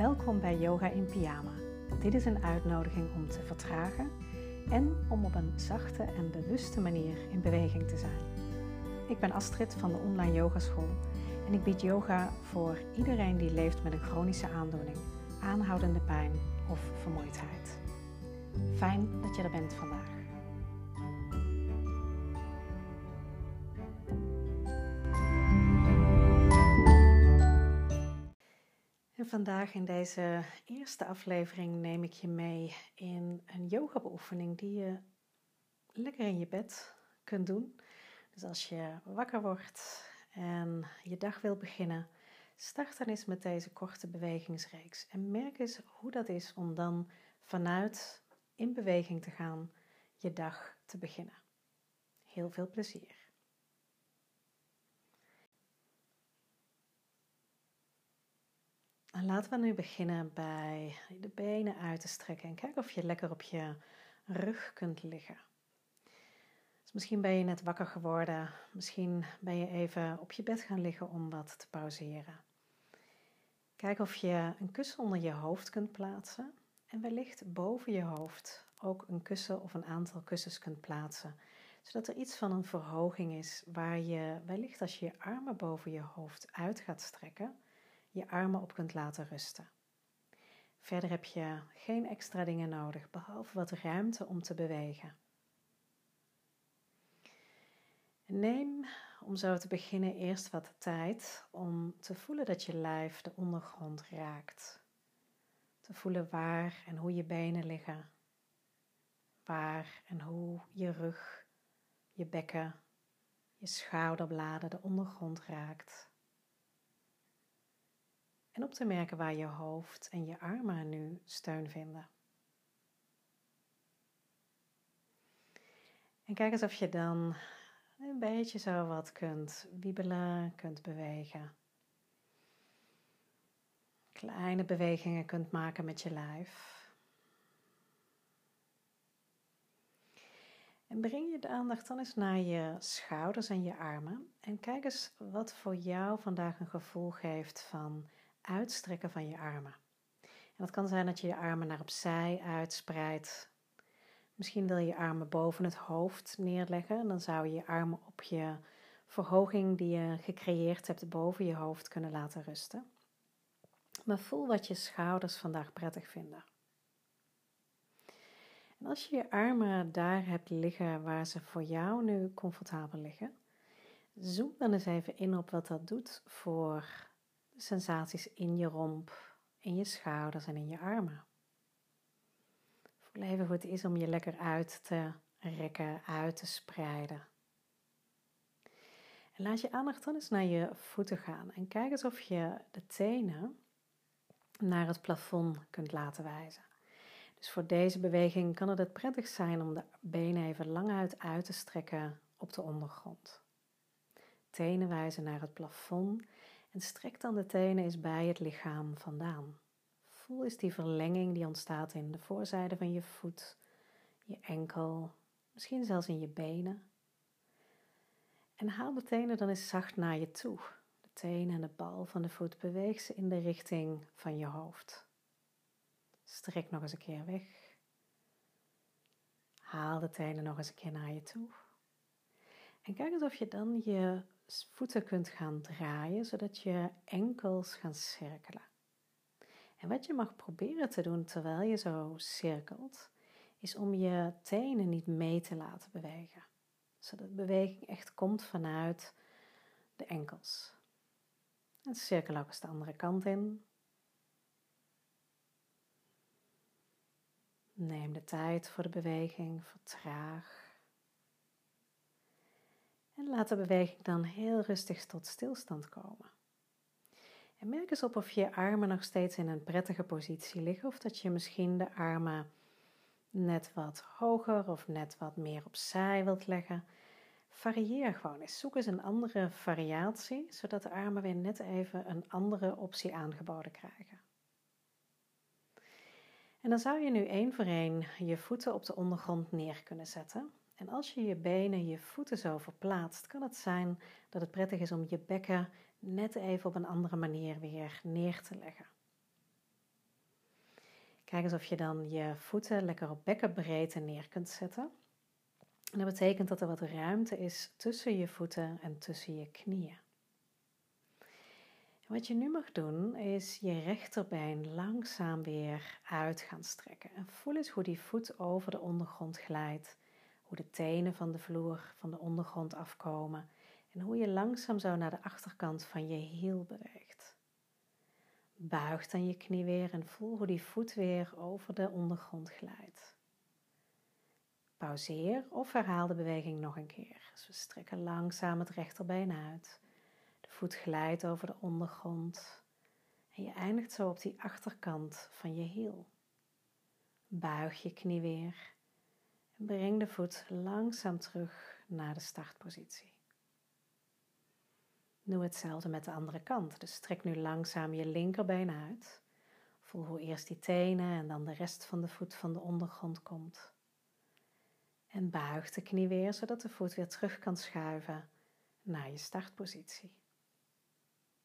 Welkom bij Yoga in Pyjama. Dit is een uitnodiging om te vertragen en om op een zachte en bewuste manier in beweging te zijn. Ik ben Astrid van de Online Yogaschool en ik bied yoga voor iedereen die leeft met een chronische aandoening, aanhoudende pijn of vermoeidheid. Fijn dat je er bent vandaag. Vandaag in deze eerste aflevering neem ik je mee in een yoga-beoefening die je lekker in je bed kunt doen. Dus als je wakker wordt en je dag wil beginnen, start dan eens met deze korte bewegingsreeks en merk eens hoe dat is om dan vanuit in beweging te gaan je dag te beginnen. Heel veel plezier. En laten we nu beginnen bij de benen uit te strekken en kijk of je lekker op je rug kunt liggen. Dus misschien ben je net wakker geworden, misschien ben je even op je bed gaan liggen om wat te pauzeren. Kijk of je een kussen onder je hoofd kunt plaatsen en wellicht boven je hoofd ook een kussen of een aantal kussens kunt plaatsen, zodat er iets van een verhoging is waar je wellicht als je je armen boven je hoofd uit gaat strekken, je armen op kunt laten rusten. Verder heb je geen extra dingen nodig, behalve wat ruimte om te bewegen. Neem, om zo te beginnen, eerst wat tijd om te voelen dat je lijf de ondergrond raakt. Te voelen waar en hoe je benen liggen. Waar en hoe je rug, je bekken, je schouderbladen de ondergrond raakt. En op te merken waar je hoofd en je armen nu steun vinden. En kijk eens of je dan een beetje zo wat kunt wiebelen, kunt bewegen. Kleine bewegingen kunt maken met je lijf. En breng je de aandacht dan eens naar je schouders en je armen. En kijk eens wat voor jou vandaag een gevoel geeft van uitstrekken van je armen. En dat kan zijn dat je je armen naar opzij uitspreidt. Misschien wil je je armen boven het hoofd neerleggen. Dan zou je je armen op je verhoging die je gecreëerd hebt boven je hoofd kunnen laten rusten. Maar voel wat je schouders vandaag prettig vinden. En als je je armen daar hebt liggen waar ze voor jou nu comfortabel liggen, zoom dan eens even in op wat dat doet voor sensaties in je romp, in je schouders en in je armen. Voel even hoe het is om je lekker uit te rekken, uit te spreiden. En laat je aandacht dan eens naar je voeten gaan en kijk eens of je de tenen naar het plafond kunt laten wijzen. Dus voor deze beweging kan het het prettig zijn om de benen even lang uit uit te strekken op de ondergrond. Tenen wijzen naar het plafond en strek dan de tenen eens bij het lichaam vandaan. Voel eens die verlenging die ontstaat in de voorzijde van je voet, je enkel, misschien zelfs in je benen. En haal de tenen dan eens zacht naar je toe. De tenen en de bal van de voet beweeg ze in de richting van je hoofd. Strek nog eens een keer weg. Haal de tenen nog eens een keer naar je toe. En kijk eens of je dan je voeten kunt gaan draaien, zodat je enkels gaan cirkelen. En wat je mag proberen te doen terwijl je zo cirkelt, is om je tenen niet mee te laten bewegen. Zodat beweging echt komt vanuit de enkels. En cirkel ook eens de andere kant in. Neem de tijd voor de beweging, vertraag. En laat de beweging dan heel rustig tot stilstand komen. En merk eens op of je armen nog steeds in een prettige positie liggen of dat je misschien de armen net wat hoger of net wat meer opzij wilt leggen. Varieer gewoon eens. Zoek eens een andere variatie, zodat de armen weer net even een andere optie aangeboden krijgen. En dan zou je nu één voor één je voeten op de ondergrond neer kunnen zetten. En als je je benen, je voeten zo verplaatst, kan het zijn dat het prettig is om je bekken net even op een andere manier weer neer te leggen. Kijk eens of je dan je voeten lekker op bekkenbreedte neer kunt zetten. En dat betekent dat er wat ruimte is tussen je voeten en tussen je knieën. wat je nu mag doen is je rechterbeen langzaam weer uit gaan strekken. En voel eens hoe die voet over de ondergrond glijdt. Hoe de tenen van de vloer van de ondergrond afkomen. En hoe je langzaam zo naar de achterkant van je hiel beweegt. Buig dan je knie weer en voel hoe die voet weer over de ondergrond glijdt. Pauzeer of herhaal de beweging nog een keer. Dus we strekken langzaam het rechterbeen uit. De voet glijdt over de ondergrond. En je eindigt zo op die achterkant van je hiel. Buig je knie weer. En breng de voet langzaam terug naar de startpositie. Doe hetzelfde met de andere kant. Dus trek nu langzaam je linkerbeen uit. Voel hoe eerst die tenen en dan de rest van de voet van de ondergrond komt. En buig de knie weer, zodat de voet weer terug kan schuiven naar je startpositie.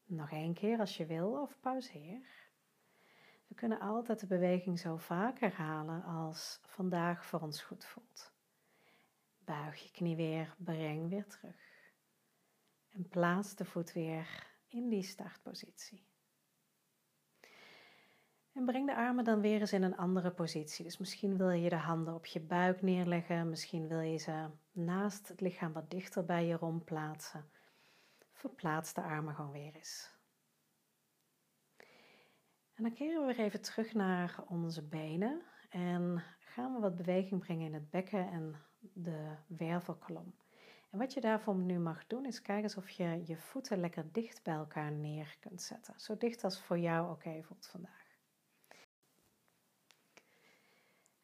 Nog één keer als je wil of pauzeer. We kunnen altijd de beweging zo vaak herhalen als vandaag voor ons goed voelt. Buig je knie weer, breng weer terug. En plaats de voet weer in die startpositie. En breng de armen dan weer eens in een andere positie. Dus misschien wil je de handen op je buik neerleggen, misschien wil je ze naast het lichaam wat dichter bij je romp plaatsen. Verplaats de armen gewoon weer eens. En dan keren we weer even terug naar onze benen en gaan we wat beweging brengen in het bekken en de wervelkolom. En wat je daarvoor nu mag doen is kijken of je je voeten lekker dicht bij elkaar neer kunt zetten. Zo dicht als voor jou oké voelt vandaag.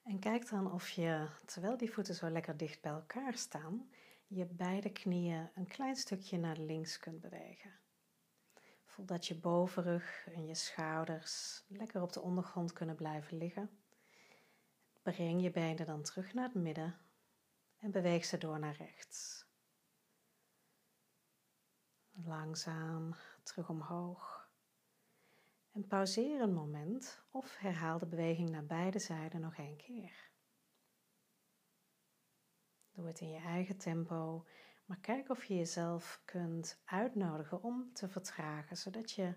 En kijk dan of je, terwijl die voeten zo lekker dicht bij elkaar staan, je beide knieën een klein stukje naar links kunt bewegen. Voel dat je bovenrug en je schouders lekker op de ondergrond kunnen blijven liggen. Breng je benen dan terug naar het midden en beweeg ze door naar rechts. Langzaam terug omhoog. En pauzeer een moment of herhaal de beweging naar beide zijden nog één keer. Doe het in je eigen tempo, maar kijk of je jezelf kunt uitnodigen om te vertragen, zodat je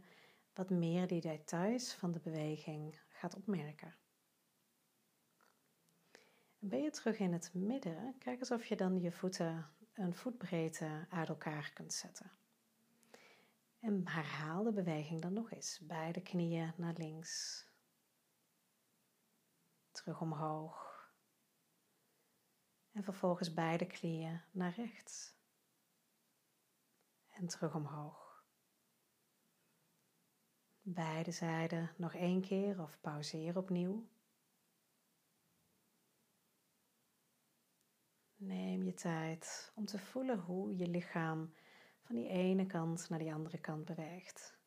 wat meer die details van de beweging gaat opmerken. En ben je terug in het midden, kijk eens of je dan je voeten een voetbreedte uit elkaar kunt zetten. En herhaal de beweging dan nog eens. Beide knieën naar links. Terug omhoog. En vervolgens beide knieën naar rechts. En terug omhoog. Beide zijden nog één keer of pauzeer opnieuw. Neem je tijd om te voelen hoe je lichaam van die ene kant naar die andere kant beweegt.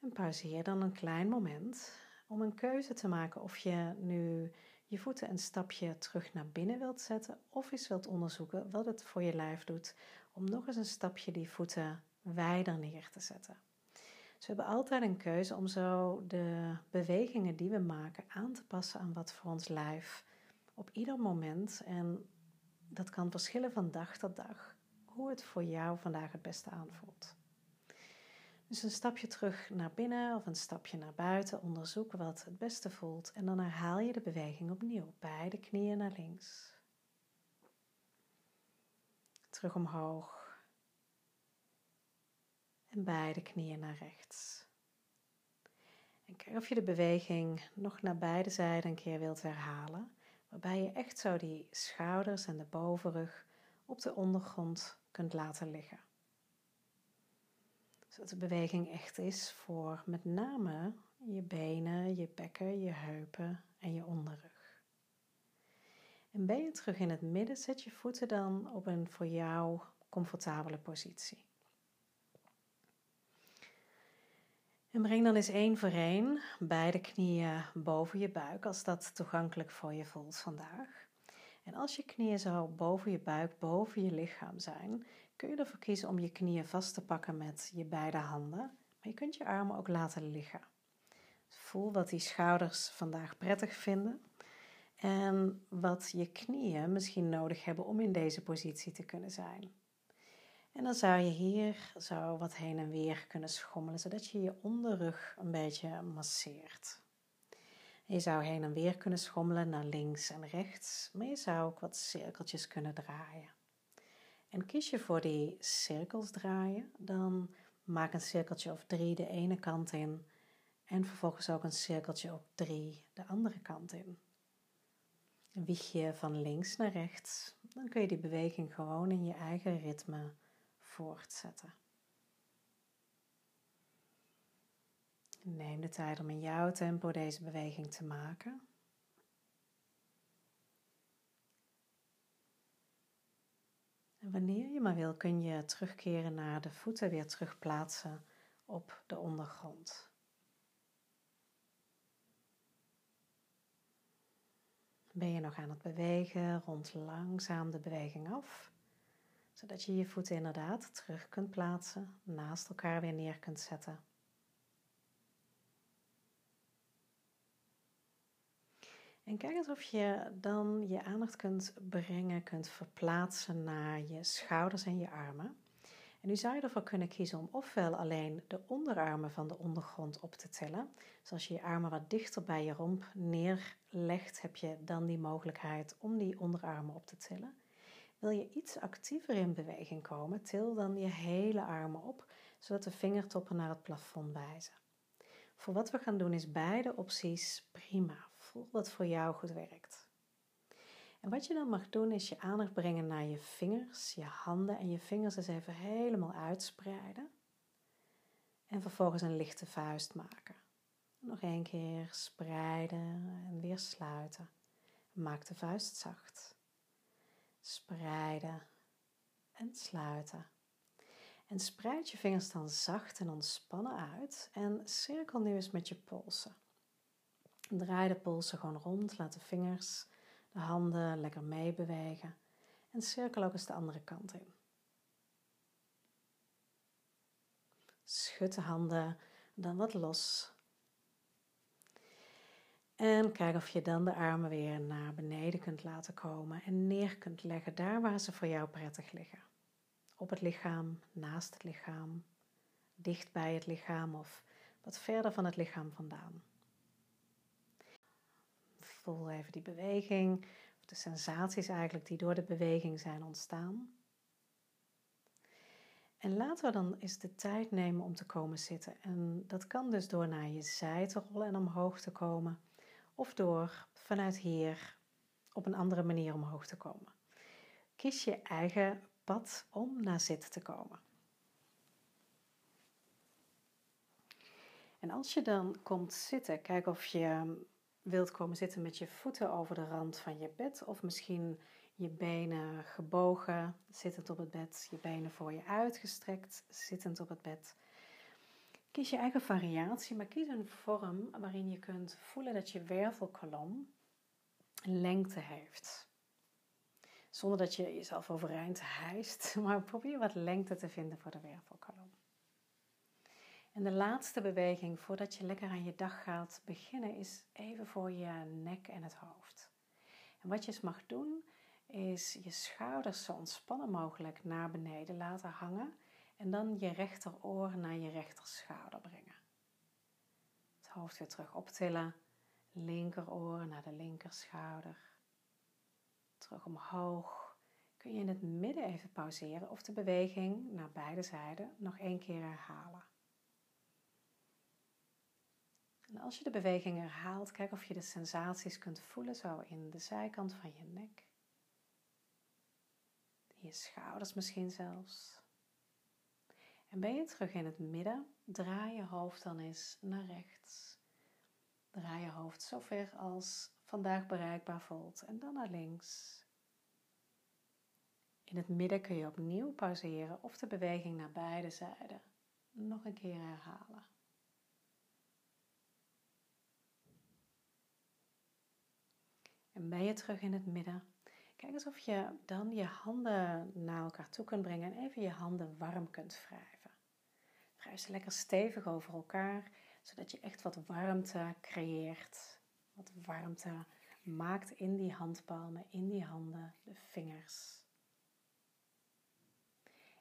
En pauzeer dan een klein moment om een keuze te maken of je nu je voeten een stapje terug naar binnen wilt zetten of eens wilt onderzoeken wat het voor je lijf doet om nog eens een stapje die voeten wijder neer te zetten. Dus we hebben altijd een keuze om zo de bewegingen die we maken aan te passen aan wat voor ons lijf op ieder moment. En dat kan verschillen van dag tot dag, hoe het voor jou vandaag het beste aanvoelt. Dus een stapje terug naar binnen of een stapje naar buiten, onderzoek wat het beste voelt en dan herhaal je de beweging opnieuw. Beide knieën naar links. Terug omhoog. En beide knieën naar rechts. En kijk of je de beweging nog naar beide zijden een keer wilt herhalen waarbij je echt zo die schouders en de bovenrug op de ondergrond kunt laten liggen. Zodat de beweging echt is voor met name je benen, je bekken, je heupen en je onderrug. En ben je terug in het midden, zet je voeten dan op een voor jou comfortabele positie. En breng dan eens één voor één beide knieën boven je buik, als dat toegankelijk voor je voelt vandaag. En als je knieën zo boven je buik, boven je lichaam zijn, kun je ervoor kiezen om je knieën vast te pakken met je beide handen. Maar je kunt je armen ook laten liggen. Voel wat die schouders vandaag prettig vinden en wat je knieën misschien nodig hebben om in deze positie te kunnen zijn. En dan zou je hier zo wat heen en weer kunnen schommelen, zodat je je onderrug een beetje masseert. Je zou heen en weer kunnen schommelen naar links en rechts, maar je zou ook wat cirkeltjes kunnen draaien. En kies je voor die cirkels draaien, dan maak een cirkeltje of drie de ene kant in en vervolgens ook een cirkeltje op drie de andere kant in. Wieg je van links naar rechts, dan kun je die beweging gewoon in je eigen ritme voortzetten. Neem de tijd om in jouw tempo deze beweging te maken. Wanneer je maar wil, kun je terugkeren naar de voeten weer terugplaatsen op de ondergrond. Ben je nog aan het bewegen, rond langzaam de beweging af, zodat je je voeten inderdaad terug kunt plaatsen, naast elkaar weer neer kunt zetten. En kijk eens of je dan je aandacht kunt brengen, kunt verplaatsen naar je schouders en je armen. En nu zou je ervoor kunnen kiezen om ofwel alleen de onderarmen van de ondergrond op te tillen. Dus als je je armen wat dichter bij je romp neerlegt, heb je dan die mogelijkheid om die onderarmen op te tillen. Wil je iets actiever in beweging komen, til dan je hele armen op, zodat de vingertoppen naar het plafond wijzen. Voor wat we gaan doen is beide opties prima. Voel wat voor jou goed werkt. En wat je dan mag doen is je aandacht brengen naar je vingers, je handen en je vingers eens even helemaal uitspreiden. En vervolgens een lichte vuist maken. Nog één keer spreiden en weer sluiten. Maak de vuist zacht. Spreiden en sluiten. En spreid je vingers dan zacht en ontspannen uit en cirkel nu eens met je polsen. Draai de polsen gewoon rond, laat de vingers, de handen lekker meebewegen en cirkel ook eens de andere kant in. Schud de handen dan wat los. En kijk of je dan de armen weer naar beneden kunt laten komen en neer kunt leggen daar waar ze voor jou prettig liggen. Op het lichaam, naast het lichaam, dicht bij het lichaam of wat verder van het lichaam vandaan. Voel even die beweging, of de sensaties eigenlijk die door de beweging zijn ontstaan. En laten we dan eens de tijd nemen om te komen zitten. En dat kan dus door naar je zij te rollen en omhoog te komen, of door vanuit hier op een andere manier omhoog te komen. Kies je eigen pad om naar zitten te komen. En als je dan komt zitten, kijk of je wilt komen zitten met je voeten over de rand van je bed of misschien je benen gebogen, zittend op het bed, je benen voor je uitgestrekt, zittend op het bed. Kies je eigen variatie, maar kies een vorm waarin je kunt voelen dat je wervelkolom lengte heeft. Zonder dat je jezelf overeind hijst, maar probeer wat lengte te vinden voor de wervelkolom. En de laatste beweging voordat je lekker aan je dag gaat beginnen is even voor je nek en het hoofd. En wat je eens mag doen is je schouders zo ontspannen mogelijk naar beneden laten hangen en dan je rechteroor naar je rechterschouder brengen. Het hoofd weer terug optillen, linkeroor naar de linkerschouder. Terug omhoog. Kun je in het midden even pauzeren of de beweging naar beide zijden nog één keer herhalen. En als je de beweging herhaalt, kijk of je de sensaties kunt voelen zo in de zijkant van je nek. Je schouders misschien zelfs. En ben je terug in het midden, draai je hoofd dan eens naar rechts. Draai je hoofd zo ver als vandaag bereikbaar voelt en dan naar links. In het midden kun je opnieuw pauzeren of de beweging naar beide zijden nog een keer herhalen. En ben je terug in het midden? Kijk eens of je dan je handen naar elkaar toe kunt brengen en even je handen warm kunt wrijven. Wrijf ze lekker stevig over elkaar, zodat je echt wat warmte creëert. Wat warmte maakt in die handpalmen, in die handen, de vingers.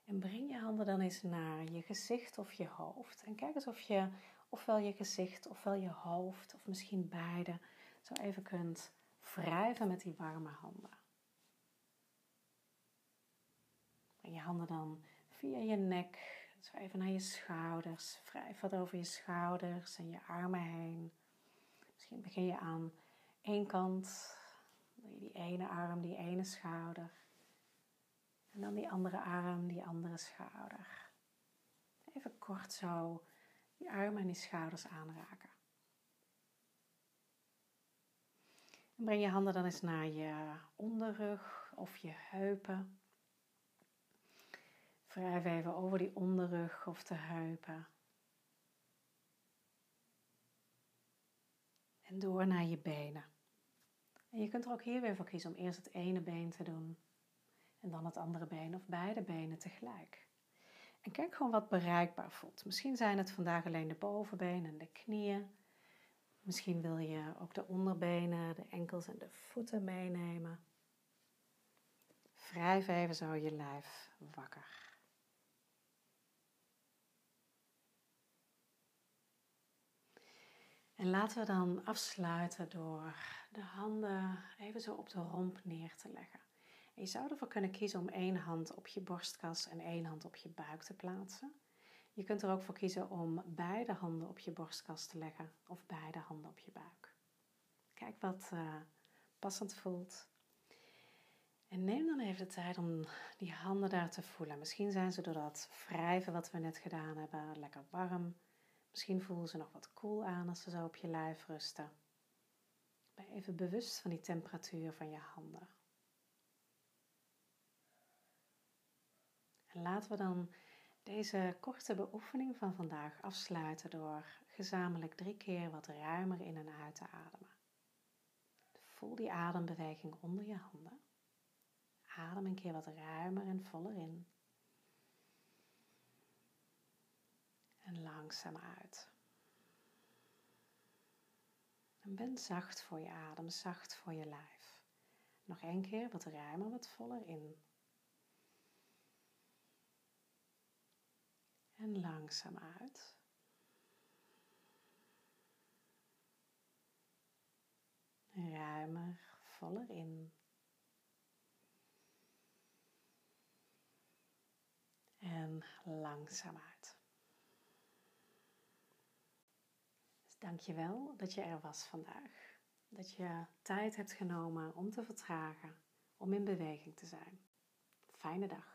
En breng je handen dan eens naar je gezicht of je hoofd. En kijk eens of je ofwel je gezicht ofwel je hoofd of misschien beide zo even kunt wrijven met die warme handen. Breng je handen dan via je nek, zo even naar je schouders. Wrijf wat over je schouders en je armen heen. Misschien begin je aan één kant, die ene arm, die ene schouder. En dan die andere arm, die andere schouder. Even kort zo die armen en die schouders aanraken. En breng je handen dan eens naar je onderrug of je heupen. Wrijf even over die onderrug of de heupen. En door naar je benen. En je kunt er ook hier weer voor kiezen om eerst het ene been te doen en dan het andere been of beide benen tegelijk. En kijk gewoon wat bereikbaar voelt. Misschien zijn het vandaag alleen de bovenbenen en de knieën. Misschien wil je ook de onderbenen, de enkels en de voeten meenemen. Wrijf even zo je lijf wakker. En laten we dan afsluiten door de handen even zo op de romp neer te leggen. En je zou ervoor kunnen kiezen om één hand op je borstkas en één hand op je buik te plaatsen. Je kunt er ook voor kiezen om beide handen op je borstkas te leggen of beide handen op je buik. Kijk wat uh, passend voelt. En neem dan even de tijd om die handen daar te voelen. Misschien zijn ze door dat wrijven wat we net gedaan hebben lekker warm. Misschien voelen ze nog wat koel aan als ze zo op je lijf rusten. Ben even bewust van die temperatuur van je handen. En laten we dan deze korte beoefening van vandaag afsluiten door gezamenlijk drie keer wat ruimer in en uit te ademen. Voel die adembeweging onder je handen. Adem een keer wat ruimer en voller in. En langzaam uit. En ben zacht voor je adem, zacht voor je lijf. Nog een keer wat ruimer, wat voller in. En langzaam uit. Ruimer, voller in. En langzaam uit. Dus dank je wel dat je er was vandaag. Dat je tijd hebt genomen om te vertragen, om in beweging te zijn. Fijne dag.